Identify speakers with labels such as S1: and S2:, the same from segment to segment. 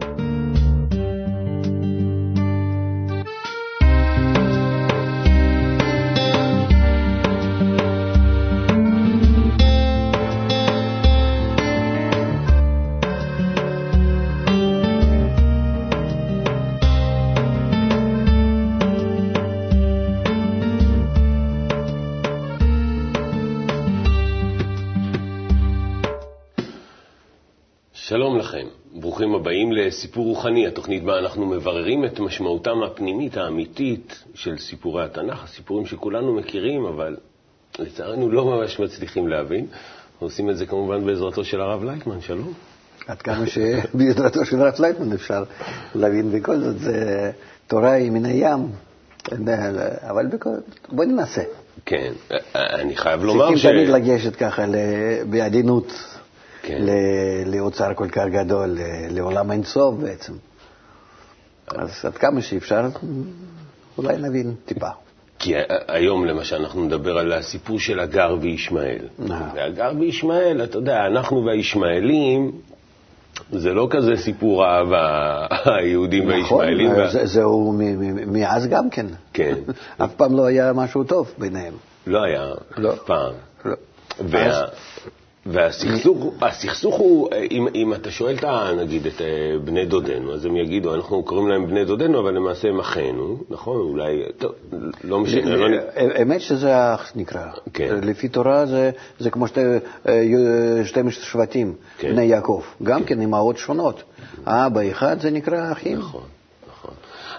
S1: שלום לסיפור רוחני, התוכנית בה אנחנו מבררים את משמעותם הפנימית האמיתית של סיפורי התנ"ך, הסיפורים שכולנו מכירים, אבל לצערנו לא ממש מצליחים להבין. עושים את זה כמובן בעזרתו של הרב לייטמן, שלום.
S2: עד כמה שבעזרתו של הרב לייטמן אפשר להבין, בכל זאת זה תורה היא מן הים, אבל בוא ננסה.
S1: כן, אני חייב לומר ש...
S2: צריכים תמיד לגשת ככה בעדינות. כן. לאוצר כל כך גדול, לעולם אינסוף בעצם. אז עד כמה שאפשר, אולי נבין טיפה.
S1: כי היום למשל אנחנו נדבר על הסיפור של הגר וישמעאל.
S2: אה.
S1: והגר וישמעאל, אתה יודע, אנחנו והישמעאלים, זה לא כזה סיפור אהבה, היהודים והישמעאלים.
S2: נכון, זהו מאז גם כן.
S1: כן.
S2: אף פעם לא היה משהו טוב ביניהם.
S1: לא היה,
S2: לא.
S1: אף פעם. והסכסוך הוא, אם, אם אתה שואל, נגיד, את אה, בני דודינו, אז הם יגידו, אנחנו קוראים להם בני דודינו, אבל למעשה הם אחינו, נכון? אולי, טוב, לא משנה. לא...
S2: האמת שזה אח נקרא.
S1: כן.
S2: לפי תורה זה, זה כמו שתי, 12 אה, שבטים, כן. בני יעקב. גם כן, אמהות שונות. האבא אחד זה נקרא אחים.
S1: נכון.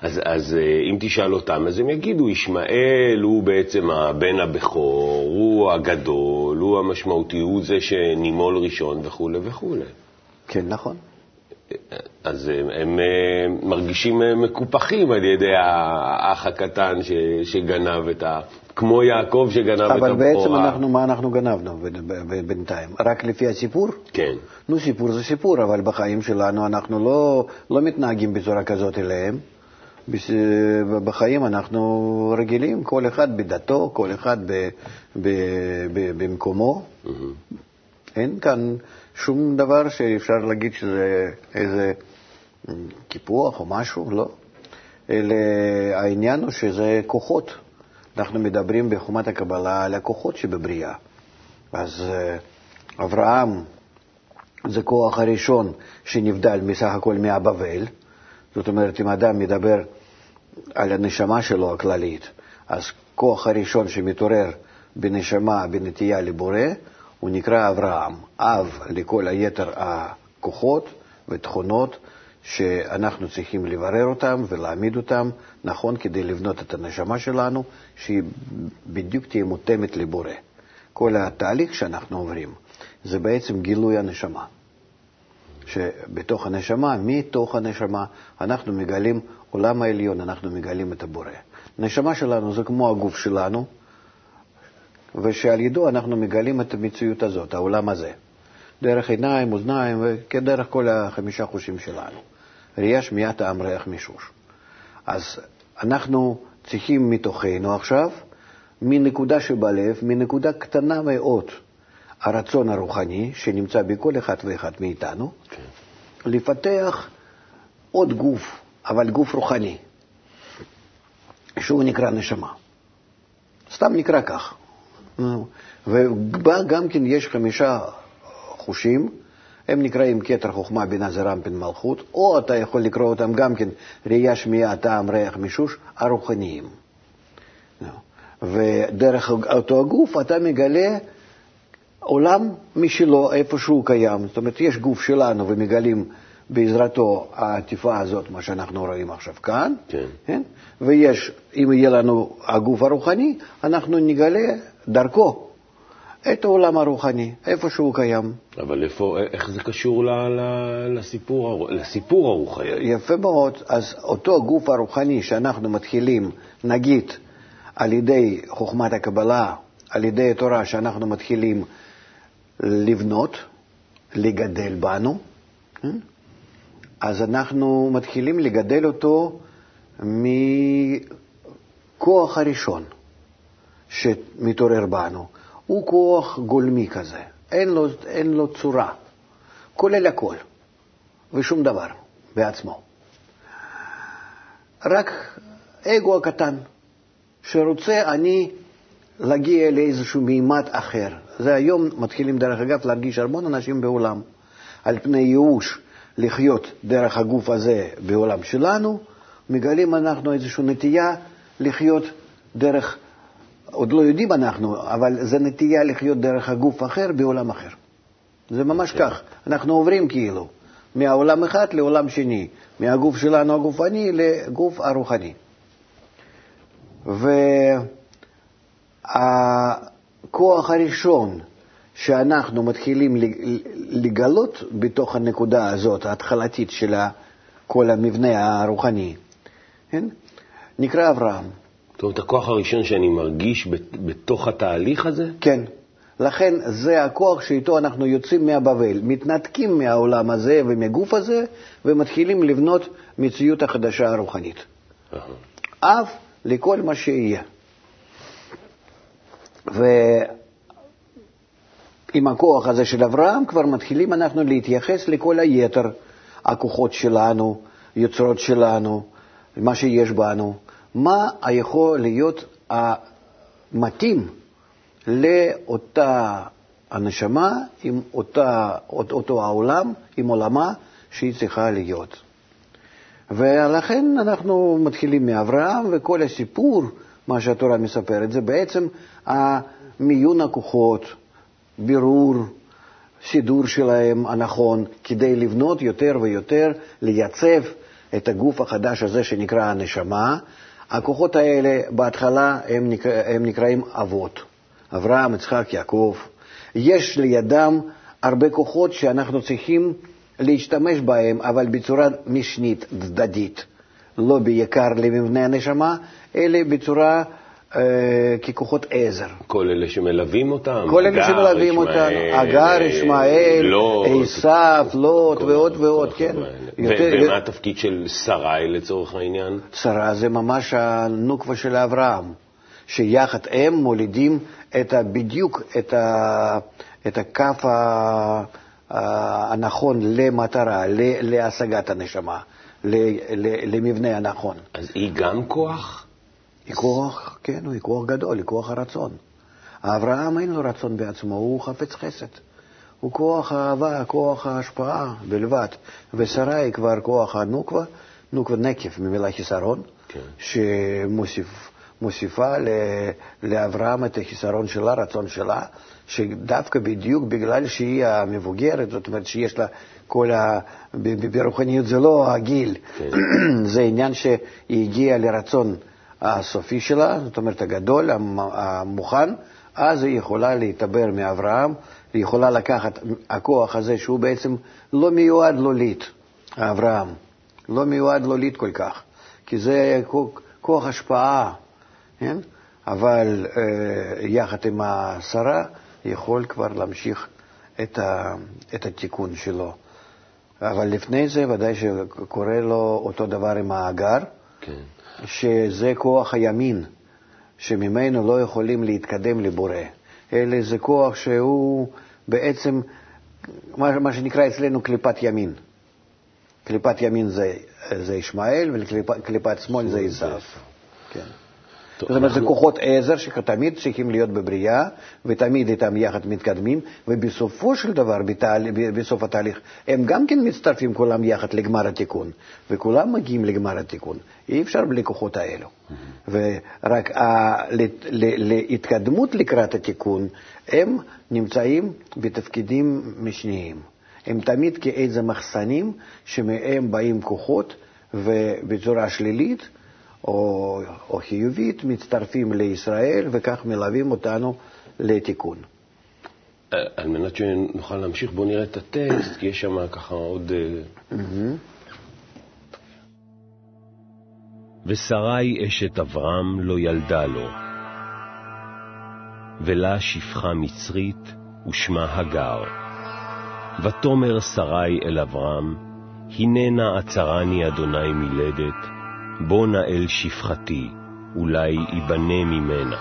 S1: אז, אז אה, אם תשאל אותם, אז הם יגידו, ישמעאל הוא בעצם הבן הבכור, הוא הגדול, הוא המשמעותי, הוא זה שנימול ראשון וכולי וכולי.
S2: כן, נכון.
S1: אז הם, הם אה, מרגישים אה, מקופחים על ידי האח הקטן ש, שגנב את ה... כמו יעקב שגנב את הבכורה.
S2: אבל בעצם אנחנו, מה אנחנו גנבנו בינתיים? רק לפי הסיפור?
S1: כן.
S2: נו, סיפור זה סיפור, אבל בחיים שלנו אנחנו לא, לא מתנהגים בצורה כזאת אליהם. בחיים אנחנו רגילים, כל אחד בדתו, כל אחד ב, ב, ב, במקומו. Mm-hmm. אין כאן שום דבר שאפשר להגיד שזה איזה קיפוח או משהו, לא. אלא העניין הוא שזה כוחות. אנחנו מדברים בחומת הקבלה על הכוחות שבבריאה. אז אה, אברהם זה כוח הראשון שנבדל מסך הכל מהבבל. זאת אומרת, אם אדם מדבר על הנשמה שלו הכללית, אז כוח הראשון שמתעורר בנשמה, בנטייה לבורא, הוא נקרא אברהם, אב לכל היתר הכוחות ותכונות שאנחנו צריכים לברר אותם ולהעמיד אותם נכון כדי לבנות את הנשמה שלנו, שהיא בדיוק תהיה מותאמת לבורא. כל התהליך שאנחנו עוברים זה בעצם גילוי הנשמה. שבתוך הנשמה, מתוך הנשמה, אנחנו מגלים עולם העליון, אנחנו מגלים את הבורא. הנשמה שלנו זה כמו הגוף שלנו, ושעל ידו אנחנו מגלים את המציאות הזאת, העולם הזה. דרך עיניים, אוזניים, וכדרך כל החמישה חושים שלנו. ראייה, שמיעה, טעם, ריח, מישוש. אז אנחנו צריכים מתוכנו עכשיו, מנקודה שבלב, מנקודה קטנה מאוד, הרצון הרוחני שנמצא בכל אחד ואחד מאיתנו, okay. כן. לפתח עוד גוף, אבל גוף רוחני, שהוא נקרא נשמה. סתם נקרא כך. ובה גם כן יש חמישה חושים, הם נקראים כתר חוכמה, בינה זרמפין מלכות, או אתה יכול לקרוא אותם גם כן ראייה, שמיעה, טעם, ריח, מישוש, הרוחניים. ודרך אותו הגוף אתה מגלה עולם משלו, איפה שהוא קיים. זאת אומרת, יש גוף שלנו ומגלים בעזרתו העטיפה הזאת, מה שאנחנו רואים עכשיו כאן,
S1: כן.
S2: כן? ויש, אם יהיה לנו הגוף הרוחני, אנחנו נגלה דרכו את העולם הרוחני, איפה שהוא קיים.
S1: אבל איפה, איך זה קשור ל, ל, לסיפור, לסיפור הרוחני?
S2: יפה מאוד. אז אותו גוף הרוחני שאנחנו מתחילים, נגיד, על ידי חוכמת הקבלה, על ידי התורה שאנחנו מתחילים לבנות, לגדל בנו, כן? אז אנחנו מתחילים לגדל אותו מכוח הראשון שמתעורר בנו. הוא כוח גולמי כזה, אין לו, אין לו צורה, כולל הכל ושום דבר בעצמו. רק אגו הקטן, שרוצה אני להגיע לאיזשהו מימד אחר. זה היום מתחילים, דרך אגב, להרגיש המון אנשים בעולם על פני ייאוש לחיות דרך הגוף הזה בעולם שלנו, מגלים אנחנו איזושהי נטייה לחיות דרך, עוד לא יודעים אנחנו, אבל זה נטייה לחיות דרך הגוף אחר בעולם אחר. זה ממש כן. כך, אנחנו עוברים כאילו מהעולם אחד לעולם שני, מהגוף שלנו הגופני לגוף הרוחני. והכוח הראשון שאנחנו מתחילים לגלות בתוך הנקודה הזאת, ההתחלתית של כל המבנה הרוחני, כן? נקרא אברהם.
S1: זאת אומרת, הכוח הראשון שאני מרגיש בתוך התהליך הזה?
S2: כן. לכן זה הכוח שאיתו אנחנו יוצאים מהבבל, מתנתקים מהעולם הזה ומהגוף הזה, ומתחילים לבנות מציאות החדשה הרוחנית. אף לכל מה שיהיה. ועם הכוח הזה של אברהם כבר מתחילים אנחנו להתייחס לכל היתר, הכוחות שלנו, יוצרות שלנו, מה שיש בנו, מה יכול להיות המתאים לאותה הנשמה עם אותה, אותו העולם, עם עולמה שהיא צריכה להיות. ולכן אנחנו מתחילים מאברהם, וכל הסיפור, מה שהתורה מספרת, זה בעצם מיון הכוחות, בירור, סידור שלהם הנכון, כדי לבנות יותר ויותר, לייצב את הגוף החדש הזה שנקרא הנשמה. הכוחות האלה בהתחלה הם, נקרא, הם נקראים אבות, אברהם, יצחק, יעקב. יש לידם הרבה כוחות שאנחנו צריכים להשתמש בהם, אבל בצורה משנית, צדדית, לא בעיקר למבנה הנשמה, אלא בצורה ככוחות עזר.
S1: כל אלה שמלווים אותם?
S2: כל אלה שמלווים אותם, אגר, ישמעאל, עשף, לוט ועוד ועוד, כן.
S1: ומה התפקיד של שרי לצורך העניין?
S2: שרה זה ממש הנוקבה של אברהם, שיחד הם מולידים בדיוק את הכף הנכון למטרה, להשגת הנשמה, למבנה הנכון.
S1: אז היא גם כוח?
S2: היא כוח, כן, היא כוח גדול, היא כוח הרצון. אברהם אין לו רצון בעצמו, הוא חפץ חסד. הוא כוח האהבה, כוח ההשפעה בלבד. ושרה היא כבר כוח הנוקבה, נוקבה נקב, ממילה חיסרון, כן. שמוסיפה לאברהם את החיסרון שלה, רצון שלה, שדווקא בדיוק בגלל שהיא המבוגרת, זאת אומרת שיש לה כל ה... ברוחניות זה לא הגיל, כן. זה עניין שהיא הגיעה לרצון. הסופי שלה, זאת אומרת הגדול, המוכן, אז היא יכולה להתעבר מאברהם, היא יכולה לקחת הכוח הזה שהוא בעצם לא מיועד לוליט, אברהם, לא מיועד לוליט כל כך, כי זה כוח השפעה, כן? אבל אה, יחד עם השרה יכול כבר להמשיך את, ה, את התיקון שלו. אבל לפני זה ודאי שקורה לו אותו דבר עם האגר. כן. שזה כוח הימין, שממנו לא יכולים להתקדם לבורא, אלא זה כוח שהוא בעצם מה, מה שנקרא אצלנו קליפת ימין. קליפת ימין זה, זה ישמעאל וקליפת שמאל זה עשיו. כן. זאת אומרת, זה כוחות עזר שתמיד צריכים להיות בבריאה, ותמיד איתם יחד מתקדמים, ובסופו של דבר, בסוף התהליך, הם גם כן מצטרפים כולם יחד לגמר התיקון, וכולם מגיעים לגמר התיקון. אי אפשר בלי כוחות האלו. ורק להתקדמות לקראת התיקון, הם נמצאים בתפקידים משניים. הם תמיד כאיזה מחסנים שמהם באים כוחות, ובצורה שלילית או, או חיובית מצטרפים לישראל וכך מלווים אותנו לתיקון.
S1: אה, על מנת שנוכל להמשיך, בואו נראה את הטקסט, כי יש שם ככה עוד... אה,
S3: ושרי אשת אברהם לא ילדה לו, ולה שפחה מצרית ושמה הגר. ותאמר שרי אל אברהם, הננה עצרני אדוני מלדת, בוא נא אל שפחתי, אולי ייבנה ממנה.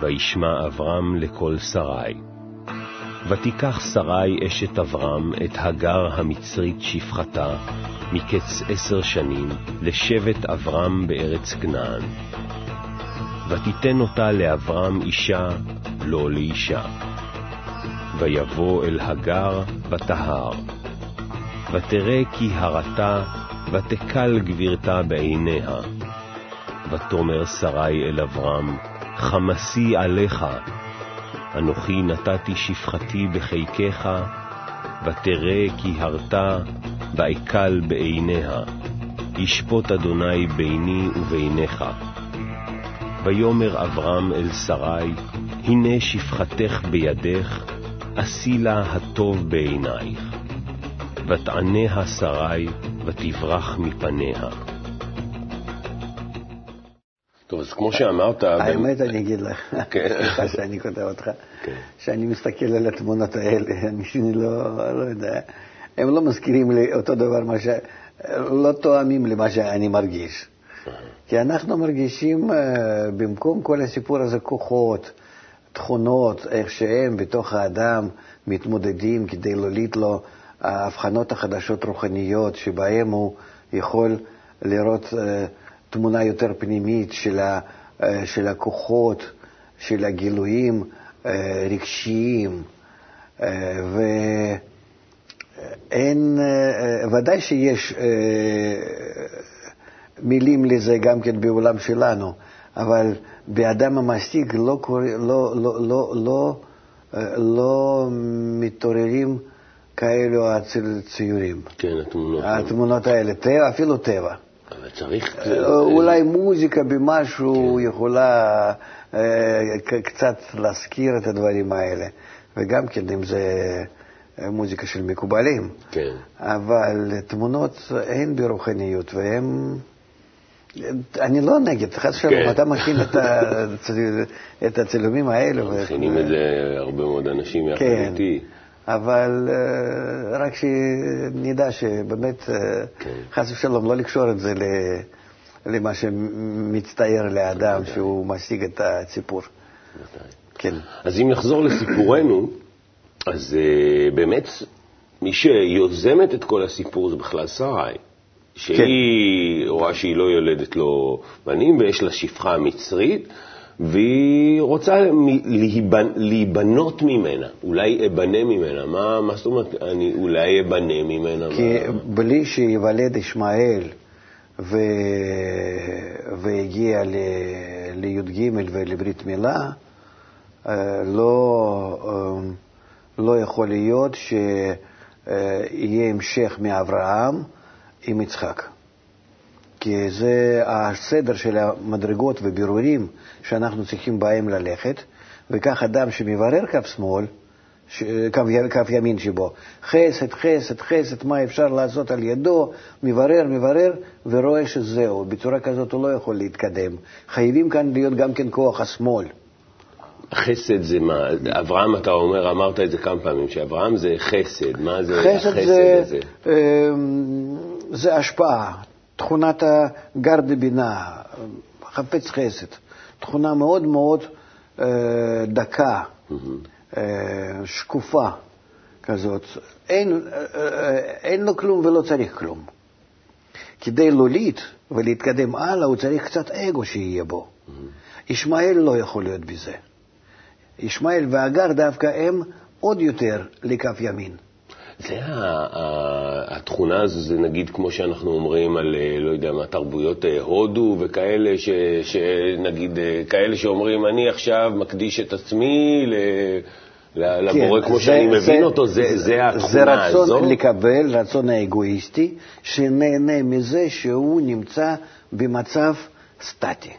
S3: וישמע אברהם לקול שרי. ותיקח שרי אשת אברהם את הגר המצרית שפחתה, מקץ עשר שנים לשבט אברהם בארץ כנען. ותיתן אותה לאברהם אישה, לא לאישה. ויבוא אל הגר ותהר. ותראה כי הרתה, ותקל גבירתה בעיניה. ותאמר שרי אל אברהם, חמסי עליך, אנוכי נתתי שפחתי בחיקך, ותראה כי הרתה, ואקל בעיניה, ישפוט אדוני ביני וביניך. ויאמר אברהם אל שרי, הנה שפחתך בידך, עשי לה הטוב בעינייך. ותעניה שרי, ותברח מפניה.
S1: טוב, אז כמו שאמרת...
S2: האמת, אני אגיד לך,
S1: כן.
S2: סליחה שאני כותב אותך,
S1: כן.
S2: שאני מסתכל על התמונות האלה, אני לא, לא יודע, הם לא מזכירים לי אותו דבר, מה ש... לא תואמים למה שאני מרגיש. כי אנחנו מרגישים, אה, במקום כל הסיפור הזה, כוחות, תכונות, איך שהם בתוך האדם מתמודדים כדי להוליד לו ההבחנות החדשות רוחניות, שבהם הוא יכול לראות אה, תמונה יותר פנימית של, אה, של הכוחות, של הגילויים אה, רגשיים, ואין, ודאי שיש מילים לזה גם כן בעולם שלנו, אבל באדם המשיג לא, לא, לא, לא, לא, לא מתעוררים כאלו ציורים.
S1: כן, התמונות.
S2: התמונות האלה, טבע, אפילו טבע.
S1: אבל צריך...
S2: אולי מוזיקה במשהו כן. יכולה קצת להזכיר את הדברים האלה, וגם כן אם זה מוזיקה של מקובלים.
S1: כן.
S2: אבל תמונות אין ברוחניות, והן... אני לא נגד, חס ושלום, כן. אתה מכין את, הצל... את הצילומים האלו.
S1: מכינים את זה הרבה מאוד אנשים יחד
S2: כן.
S1: איתי.
S2: אבל uh, רק שנדע שבאמת, uh, כן. חס ושלום, לא לקשור את זה למה שמצטייר לאדם, שהוא משיג את הסיפור. כן.
S1: אז אם נחזור לסיפורנו, אז uh, באמת, מי שיוזמת את כל הסיפור זה בכלל שרי. שהיא כן. רואה שהיא לא יולדת לו בנים ויש לה שפחה מצרית, והיא רוצה להיבנ... להיבנות ממנה, אולי אבנה ממנה. מה, מה זאת אומרת, אני אולי אבנה ממנה?
S2: כי
S1: מה...
S2: בלי שיוולד ישמעאל ו... והגיע ל... לי"ג ולברית מילה, אה, לא, אה, לא יכול להיות שיהיה המשך מאברהם עם יצחק. כי זה הסדר של המדרגות ובירורים שאנחנו צריכים בהם ללכת, וכך אדם שמברר קו שמאל, ש... קו, קו ימין שבו, חסד, חסד, חסד, מה אפשר לעשות על ידו, מברר, מברר, ורואה שזהו. בצורה כזאת הוא לא יכול להתקדם. חייבים כאן להיות גם כן כוח השמאל.
S1: חסד זה מה? אברהם, אתה אומר, אמרת את זה כמה פעמים, שאברהם זה חסד. מה זה
S2: חסד
S1: החסד
S2: זה,
S1: הזה?
S2: אמ, זה השפעה, תכונת הגר דבינה, חפץ חסד, תכונה מאוד מאוד אה, דקה, אה, שקופה כזאת. אין, אה, אין לו כלום ולא צריך כלום. כדי להוליד ולהתקדם הלאה, הוא צריך קצת אגו שיהיה בו. ישמעאל לא יכול להיות בזה. ישמעאל והגר דווקא הם עוד יותר לקו ימין.
S1: זה התכונה הזו, זה נגיד כמו שאנחנו אומרים על, לא יודע מה, תרבויות הודו וכאלה, ש, שנגיד, כאלה שאומרים, אני עכשיו מקדיש את עצמי ל... לבורא כן, כמו זה, שאני מבין זה, אותו, זה, זה, זה התכונה
S2: זה רצון
S1: הזו?
S2: זה לקבל, רצון האגואיסטי, שנהנה מזה שהוא נמצא במצב סטטי.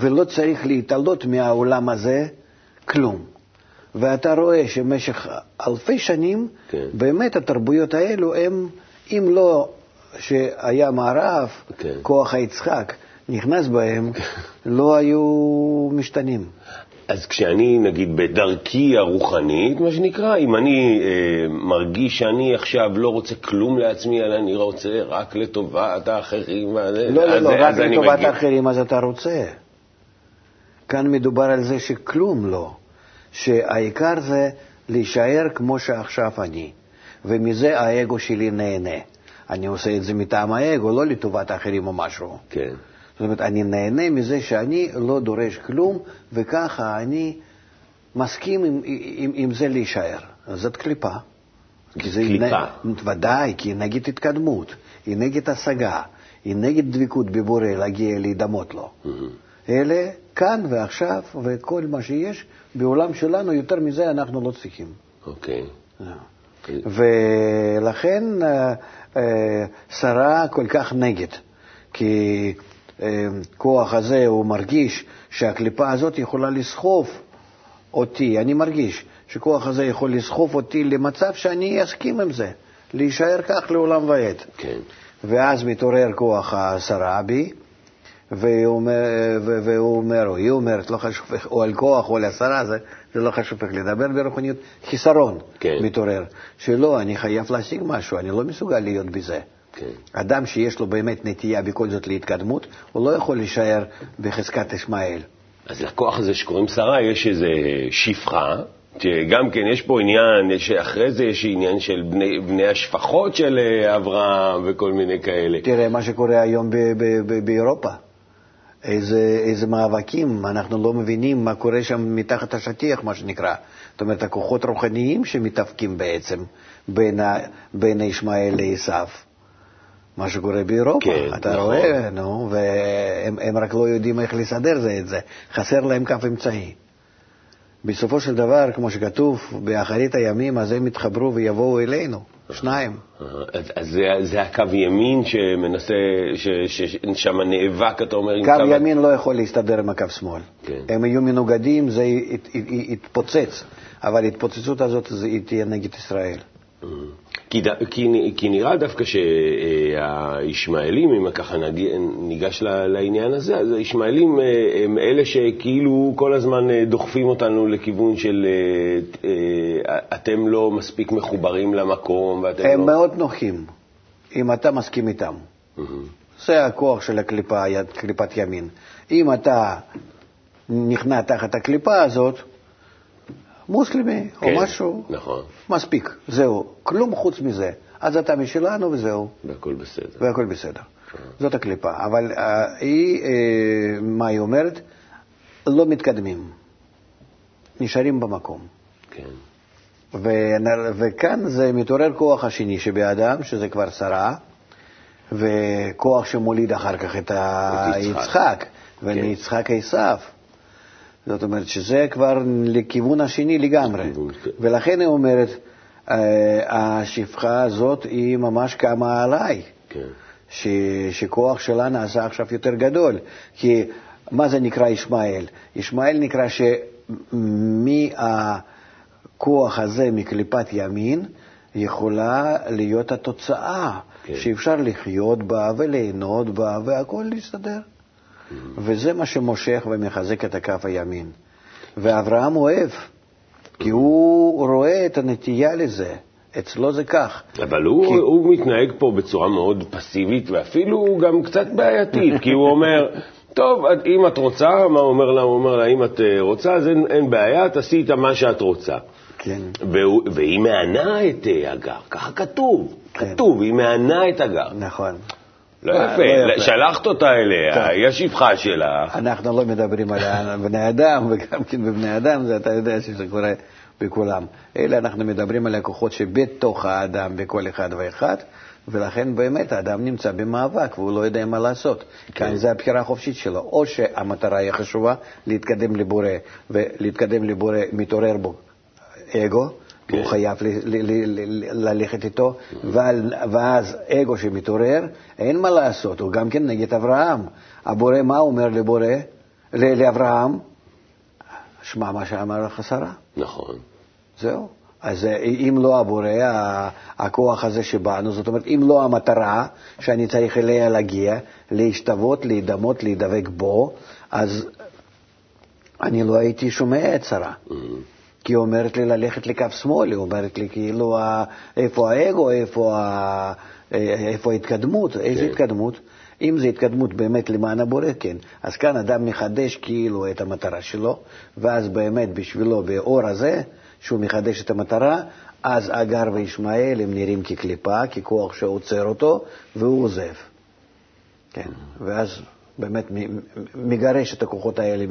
S2: ולא צריך להתעלות מהעולם הזה כלום. ואתה רואה שבמשך אלפי שנים, כן. באמת התרבויות האלו הם, אם לא שהיה מערב, כן. כוח היצחק נכנס בהם, לא היו משתנים.
S1: אז כשאני, נגיד, בדרכי הרוחנית, מה שנקרא, אם אני אה, מרגיש שאני עכשיו לא רוצה כלום לעצמי, אלא אני רוצה רק לטובת האחרים,
S2: לא, לא, לא, רק לטובת האחרים, אז אתה רוצה. כאן מדובר על זה שכלום לא. שהעיקר זה להישאר כמו שעכשיו אני. ומזה האגו שלי נהנה. אני עושה את זה מטעם האגו, לא לטובת האחרים או משהו.
S1: כן.
S2: זאת אומרת, אני נהנה מזה שאני לא דורש כלום, וככה אני מסכים עם, עם, עם זה להישאר. זאת קליפה. כי זה
S1: קליפה.
S2: נ... ודאי, כי היא נגד התקדמות, היא נגד השגה, היא נגד דבקות בבורא, להגיע להידמות לו. אלה כאן ועכשיו, וכל מה שיש בעולם שלנו, יותר מזה אנחנו לא צריכים.
S1: אוקיי.
S2: ולכן אה, אה, שרה כל כך נגד, כי אה, כוח הזה, הוא מרגיש שהקליפה הזאת יכולה לסחוף אותי, אני מרגיש שכוח הזה יכול לסחוף אותי למצב שאני אסכים עם זה, להישאר כך לעולם ועד.
S1: כן.
S2: ואז מתעורר כוח השרה בי, והוא אומר, או היא אומרת, לא חשוב, או על כוח או על השרה, זה, זה לא חשוב איך לדבר ברוחניות, חיסרון
S1: כן.
S2: מתעורר, שלא, אני חייב להשיג משהו, אני לא מסוגל להיות בזה.
S1: כן.
S2: אדם שיש לו באמת נטייה בכל זאת להתקדמות, הוא לא יכול להישאר בחזקת ישמעאל.
S1: אז לכוח הזה שקוראים שרה יש איזו שפחה, שגם כן יש פה עניין, יש, אחרי זה יש עניין של בני, בני השפחות של אה, אברהם וכל מיני כאלה.
S2: תראה מה שקורה היום ב- ב- ב- באירופה. איזה, איזה מאבקים, אנחנו לא מבינים מה קורה שם מתחת השטיח, מה שנקרא. זאת אומרת, הכוחות רוחניים שמתאבקים בעצם בין, ה, בין ישמעאל לעשו. מה שקורה באירופה,
S1: כן,
S2: אתה
S1: נכון.
S2: רואה, נו, והם הם רק לא יודעים איך לסדר זה את זה, חסר להם כף אמצעי. בסופו של דבר, כמו שכתוב, באחרית הימים, אז הם יתחברו ויבואו אלינו, שניים.
S1: אה, אז, זה, זה הקו ימין שמנסה, ששם נאבק, אתה אומר,
S2: קו ימין לא יכול להסתדר עם הקו שמאל.
S1: כן.
S2: הם יהיו מנוגדים, זה ית- ית- יתפוצץ, אבל ההתפוצצות הזאת תהיה נגד ישראל.
S1: כי, ד- כי, כי נראה דווקא שהישמעאלים, אם ככה ניגש לעניין הזה, אז הישמעאלים אה, הם אלה שכאילו כל הזמן אה, דוחפים אותנו לכיוון של אה, אתם לא מספיק מחוברים למקום, ואתם
S2: הם
S1: לא...
S2: מאוד נוחים, אם אתה מסכים איתם. זה הכוח של הקליפה, קליפת ימין. אם אתה נכנע תחת הקליפה הזאת, מוסלמי או
S1: כן,
S2: משהו,
S1: נכון,
S2: מספיק, זהו. כלום חוץ מזה. אז אתה משלנו וזהו,
S1: והכל בסדר.
S2: והכל בסדר. זאת הקליפה. אבל אה, היא, אה, מה היא אומרת? לא מתקדמים. נשארים במקום.
S1: כן,
S2: וכאן זה מתעורר כוח השני שבאדם, שזה כבר שרה, וכוח שמוליד אחר כך את
S1: את יצחק.
S2: יצחק, ומיצחק עשיו. זאת אומרת שזה כבר לכיוון השני לגמרי.
S1: לכיוון, כן.
S2: ולכן היא אומרת, אה, השפחה הזאת היא ממש קמה עליי.
S1: כן,
S2: ש, שכוח שלה נעשה עכשיו יותר גדול. כי מה זה נקרא ישמעאל? ישמעאל נקרא שמהכוח הזה, מקליפת ימין, יכולה להיות התוצאה,
S1: כן.
S2: שאפשר לחיות בה וליהנות בה והכול להסתדר. וזה מה שמושך ומחזק את הכף הימין. ואברהם אוהב, כי הוא רואה את הנטייה לזה. אצלו זה כך.
S1: אבל הוא,
S2: כי-
S1: הוא מתנהג פה בצורה מאוד פסיבית, ואפילו גם קצת בעייתית, כי הוא אומר, טוב, אם את רוצה, מה הוא אומר לה? הוא אומר לה, אם את אה, רוצה, אז אין, אין בעיה, תעשי איתה מה שאת רוצה.
S2: כן.
S1: והוא, והיא מענה את אה, הגר, ככה כתוב,
S2: כן.
S1: כתוב, היא מענה את הגר.
S2: נכון.
S1: לא
S2: לא
S1: יפה,
S2: יפה.
S1: שלחת אותה אליה. היא השפחה שלך.
S2: אנחנו לא מדברים על בני אדם, וגם כן בבני אדם, זה אתה יודע שזה קורה בכולם. אלה אנחנו מדברים על הכוחות שבתוך האדם, בכל אחד ואחד, ולכן באמת האדם נמצא במאבק והוא לא יודע מה לעשות. כאן זה הבחירה החופשית שלו. או שהמטרה היא חשובה, להתקדם לבורא, ולהתקדם לבורא מתעורר בו אגו,
S1: כן.
S2: הוא חייב ל- ל- ל- ל- ללכת איתו, ואז אגו שמתעורר, אין מה לעשות, הוא גם כן נגד אברהם. הבורא, מה הוא אומר לבורא? ל- לאברהם? שמע מה שאמר לך שרה,
S1: נכון.
S2: זהו. אז אה, אם לא הבורא, הכוח הזה שבאנו, זאת אומרת, אם לא המטרה שאני צריך אליה להגיע, להשתוות, להידמות, להידבק בו, אז אני לא הייתי שומע את שרה.
S1: Mhm.
S2: כי היא אומרת לי ללכת לקו שמאל, היא אומרת לי כאילו ה- איפה האגו, איפה, ה- אה, איפה ההתקדמות, איזה
S1: כן.
S2: התקדמות. אם זו התקדמות באמת למען הבורא, כן. אז כאן אדם מחדש כאילו את המטרה שלו, ואז באמת בשבילו, באור הזה, שהוא מחדש את המטרה, אז אגר וישמעאל הם נראים כקליפה, ככוח שעוצר אותו, והוא עוזב. כן, ואז באמת מגרש את הכוחות האלה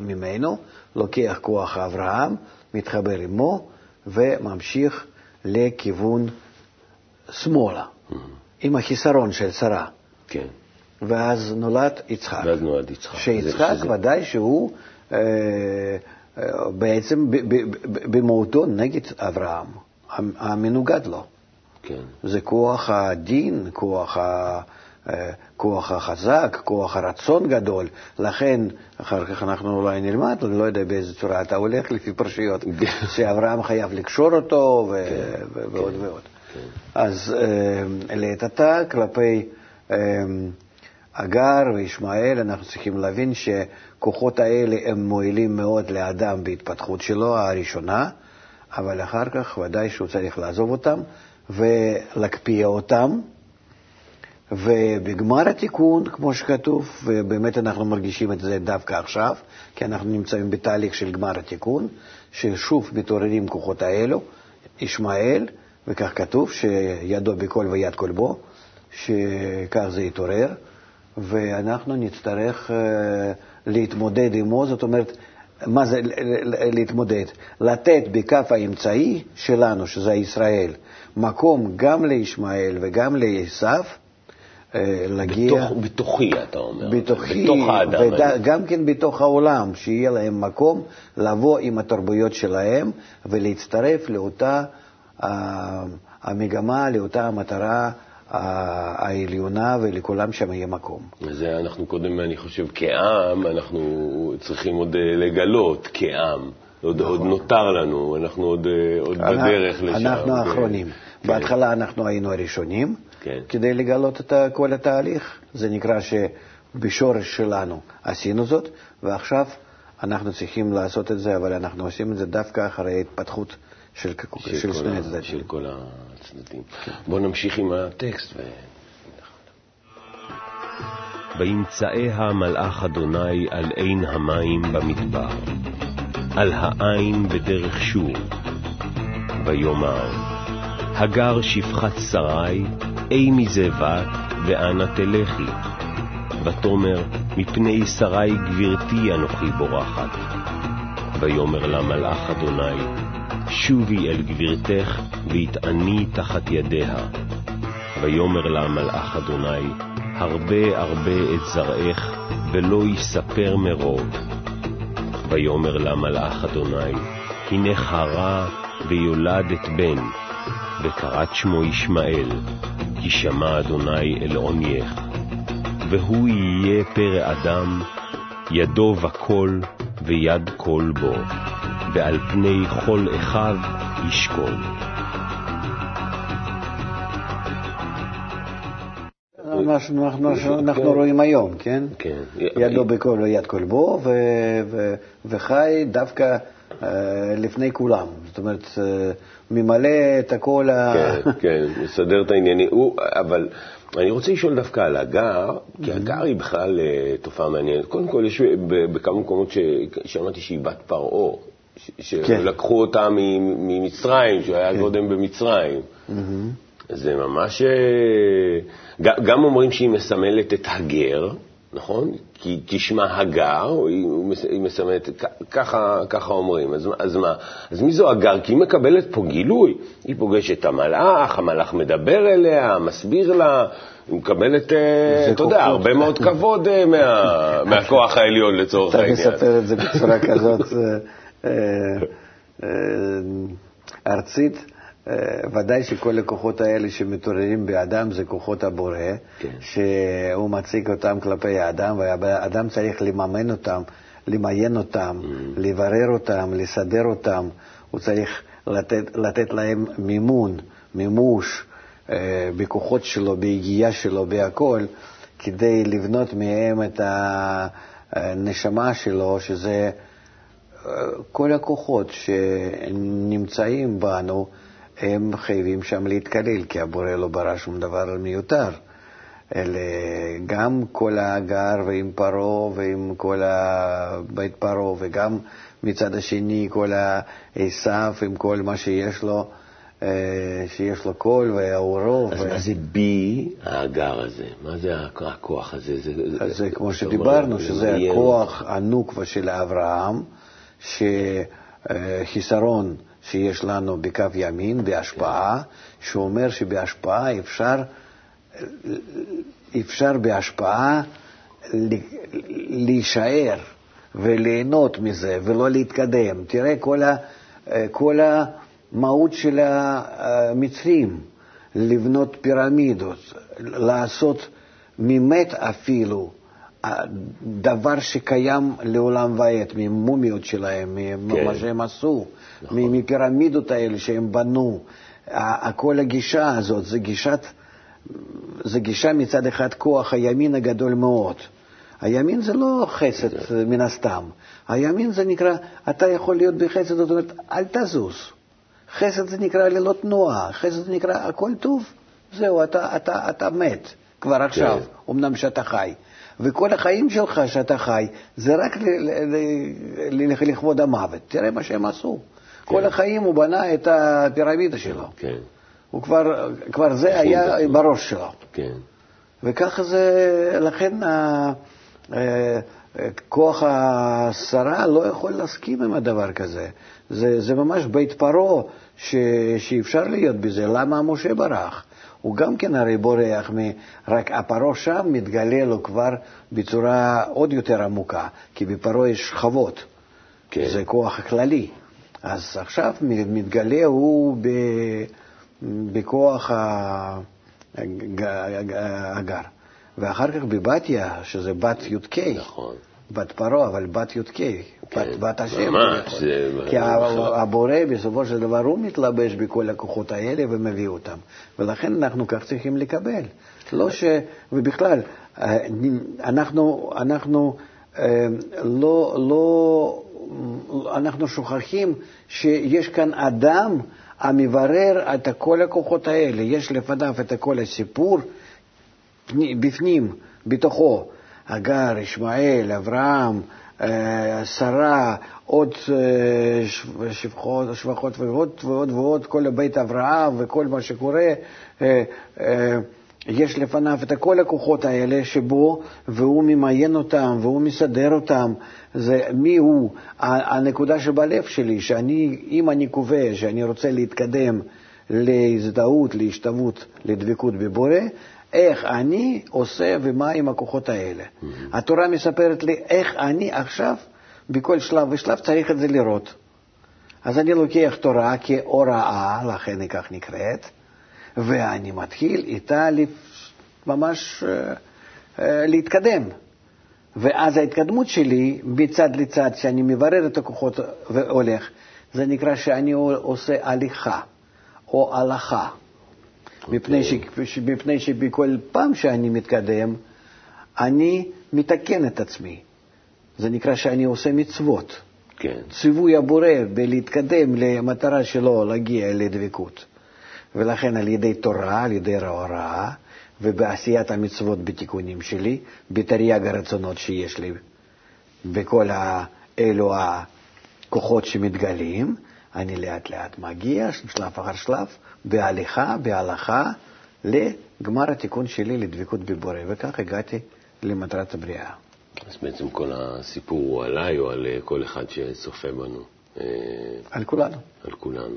S2: ממנו, לוקח כוח אברהם, מתחבר עמו, וממשיך לכיוון שמאלה, mm-hmm. עם החיסרון של שרה.
S1: כן.
S2: ואז נולד יצחק.
S1: ואז נולד יצחק.
S2: שיצחק שזה... ודאי שהוא אה, אה, בעצם במהותו נגד אברהם, המנוגד לו.
S1: כן.
S2: זה כוח הדין, כוח ה... אה, כוח החזק, כוח הרצון גדול, לכן אחר כך אנחנו אולי נלמד, אני לא יודע באיזה צורה אתה הולך לפי פרשיות, שאברהם חייב לקשור אותו ו- כן, ועוד כן, ועוד. כן. אז אה, לעת עתה כלפי אה, אגר וישמעאל אנחנו צריכים להבין שכוחות האלה הם מועילים מאוד לאדם בהתפתחות שלו הראשונה, אבל אחר כך ודאי שהוא צריך לעזוב אותם ולהקפיא אותם. ובגמר התיקון, כמו שכתוב, ובאמת אנחנו מרגישים את זה דווקא עכשיו, כי אנחנו נמצאים בתהליך של גמר התיקון, ששוב מתעוררים כוחות האלו, ישמעאל, וכך כתוב, שידו בכל ויד כל בו, שכך זה יתעורר, ואנחנו נצטרך uh, להתמודד עמו, זאת אומרת, מה זה להתמודד? לתת בכף האמצעי שלנו, שזה ישראל, מקום גם לישמעאל וגם לעשו,
S1: אה, להגיע... בתוך, בתוכי, אתה אומר.
S2: בתוכי, בתוך האדם. וגם כן בתוך העולם, שיהיה להם מקום לבוא עם התרבויות שלהם ולהצטרף לאותה uh, המגמה, לאותה המטרה uh, העליונה, ולכולם שם יהיה מקום.
S1: זה אנחנו קודם, אני חושב, כעם, אנחנו צריכים עוד לגלות כעם. עוד, נכון. עוד נותר לנו, אנחנו עוד, עוד אנחנו, בדרך לשם.
S2: אנחנו האחרונים. כן. בהתחלה אנחנו היינו הראשונים.
S1: כן.
S2: כדי לגלות את כל התהליך. זה נקרא שבשורש שלנו עשינו זאת, ועכשיו אנחנו צריכים לעשות את זה, אבל אנחנו עושים את זה דווקא אחרי ההתפתחות של, של, של שני הצדדים.
S1: של כל הצדדים. כן. בואו נמשיך עם הטקסט. ו...
S3: וימצאיה מלאך אדוני על עין המים במדבר, על העין בדרך שור, ויאמר, הגר שפחת שרי, אי מזה בת, ואנה תלכי. ותאמר, מפני שרי גברתי אנוכי בורחת. ויאמר לה מלאך אדוני, שובי אל גברתך, והתעני תחת ידיה. ויאמר לה מלאך אדוני, הרבה הרבה את זרעך, ולא יספר מרוב. ויאמר לה מלאך אדוני, הנה חרה ויולדת בן, וקראת שמו ישמעאל, כי שמע אדוני אל עונייך. והוא יהיה פרא אדם, ידו וכל, ויד כל בו, ועל פני כל אחיו ישכון.
S2: אנחנו, אנחנו, אנחנו רואים היום, כן?
S1: כן.
S2: ידו בכל ויד כל בו, וחי דווקא לפני כולם. זאת אומרת, אה, ממלא את הכל ה...
S1: כן, כן, מסדר את העניינים. אבל אני רוצה לשאול דווקא על הגר, כי mm-hmm. הגר היא בכלל אה, תופעה מעניינת. קודם כל, יש בכמה מקומות ששמעתי שהיא בת פרעה, כן. שלקחו אותה ממצרים, שהוא היה קודם כן. במצרים. Mm-hmm. זה ממש... גם אומרים שהיא מסמלת את הגר, נכון? כי תשמע הגר, היא מסמנת, ככה, ככה אומרים. אז, אז מה? אז מי זו הגר? כי היא מקבלת פה גילוי. היא פוגשת את המלאך, המלאך מדבר אליה, מסביר לה, היא מקבלת, אה, אתה יודע, הרבה מאוד כבוד אה, מה, מהכוח העליון לצורך העניין.
S2: אתה מספר את זה בצורה כזאת אה, ארצית. אה, ודאי שכל הכוחות האלה שמתעוררים באדם זה כוחות הבורא, כן. שהוא מציג אותם כלפי האדם, והאדם צריך לממן אותם, למיין אותם, mm. לברר אותם, לסדר אותם, הוא צריך לתת, לתת להם מימון, מימוש אה, בכוחות שלו, ביגיעה שלו, בהכול, כדי לבנות מהם את הנשמה שלו, שזה אה, כל הכוחות שנמצאים בנו, הם חייבים שם להתקלל, כי הבורא לא ברא שום דבר מיותר. אלה גם כל הגר ועם פרעה ועם כל בית פרעה, וגם מצד השני כל העשף עם כל מה שיש לו, אה, שיש לו קול והאורו.
S1: אז מה זה בי, האגר הזה? מה זה הכוח הזה?
S2: זה, זה, זה כמו שדיברנו, שזה הכוח הנוקבה של אברהם, שחיסרון שיש לנו בקו ימין, בהשפעה, שאומר שבהשפעה אפשר, אפשר בהשפעה להישאר וליהנות מזה ולא להתקדם. תראה, כל, ה, כל המהות של המצרים, לבנות פירמידות, לעשות ממת אפילו, דבר שקיים לעולם ועד, ממומיות שלהם, ממה כן. שהם עשו, נכון. מפירמידות האלה שהם בנו. כל הגישה הזאת, זה גישת, זה גישה מצד אחד כוח הימין הגדול מאוד. הימין זה לא חסד מן הסתם. הימין זה נקרא, אתה יכול להיות בחסד, זאת אומרת, אל תזוז. חסד זה נקרא ללא תנועה, חסד זה נקרא הכל טוב, זהו, אתה, אתה, אתה מת כבר עכשיו, כן. אמנם שאתה חי. וכל החיים שלך שאתה חי, זה רק לכבוד המוות. תראה מה שהם עשו. כן. כל החיים הוא בנה את הפירמידה שלו. כן. הוא כבר, כבר זה היה זה. בראש שלו. כן. וככה זה, לכן אה, כוח השרה לא יכול להסכים עם הדבר כזה. זה, זה ממש בית פרעה שאפשר להיות בזה. למה משה ברח? הוא גם כן הרי בורח, מ... רק הפרעה שם מתגלה לו כבר בצורה עוד יותר עמוקה, כי בפרעה יש שכבות, כן. זה כוח כללי. אז עכשיו מתגלה הוא ב... בכוח הגר. ואחר כך בבתיה, שזה בת י"ק, נכון. בת פרעה, אבל בת י"ק, כן, בת, בת השם. ממש. זה... כי הבורא בסופו של דבר הוא מתלבש בכל הכוחות האלה ומביא אותם. ולכן אנחנו כך צריכים לקבל. לא ש... ובכלל, אנחנו, אנחנו אה, לא, לא, אנחנו שוכחים שיש כאן אדם המברר את כל הכוחות האלה. יש לפניו את כל הסיפור. בפנים, בתוכו, הגר, ישמעאל, אברהם, אה, שרה, עוד אה, שבחות, שבחות ועוד ועוד ועוד, כל בית אברהם וכל מה שקורה, אה, יש לפניו את כל הכוחות האלה שבו, והוא ממיין אותם, והוא מסדר אותם. זה מי הוא הנקודה שבלב שלי, שאני, אם אני קובע שאני רוצה להתקדם להזדהות, להשתוות, לדבקות בבורא, איך אני עושה ומה עם הכוחות האלה. Mm-hmm. התורה מספרת לי איך אני עכשיו, בכל שלב ושלב צריך את זה לראות. אז אני לוקח תורה כהוראה, לכן היא כך נקראת, ואני מתחיל איתה ממש uh, uh, להתקדם. ואז ההתקדמות שלי מצד לצד, שאני מברר את הכוחות והולך, זה נקרא שאני עושה הליכה או הלכה. מפני, ש... מפני שבכל פעם שאני מתקדם, אני מתקן את עצמי. זה נקרא שאני עושה מצוות. כן. ציווי הבורא בלהתקדם למטרה שלו להגיע לדבקות. ולכן על ידי תורה, על ידי ההוראה, ובעשיית המצוות בתיקונים שלי, בתרי"ג הרצונות שיש לי, בכל אלו הכוחות שמתגלים, אני לאט לאט מגיע, שלב אחר שלב, בהליכה, בהלכה, לגמר התיקון שלי לדבקות בבורא, וכך הגעתי למטרת הבריאה.
S1: אז בעצם כל הסיפור הוא עליי או על כל אחד שצופה בנו?
S2: אה, על כולנו.
S1: על כולנו.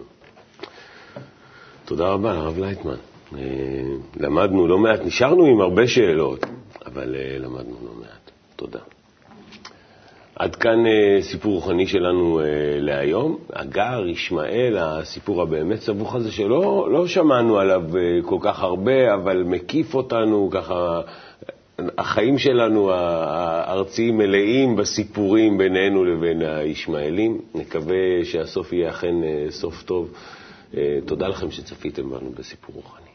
S1: תודה רבה, הרב לייטמן. אה, למדנו לא מעט, נשארנו עם הרבה שאלות, אבל אה, למדנו לא מעט. תודה. עד כאן אה, סיפור רוחני שלנו אה, להיום. הגר, ישמעאל, הסיפור הבאמת סבוך הזה, שלא לא שמענו עליו אה, כל כך הרבה, אבל מקיף אותנו ככה. החיים שלנו הארציים מלאים בסיפורים בינינו לבין הישמעאלים. נקווה שהסוף יהיה אכן סוף טוב. תודה לכם שצפיתם בנו בסיפור רוחני.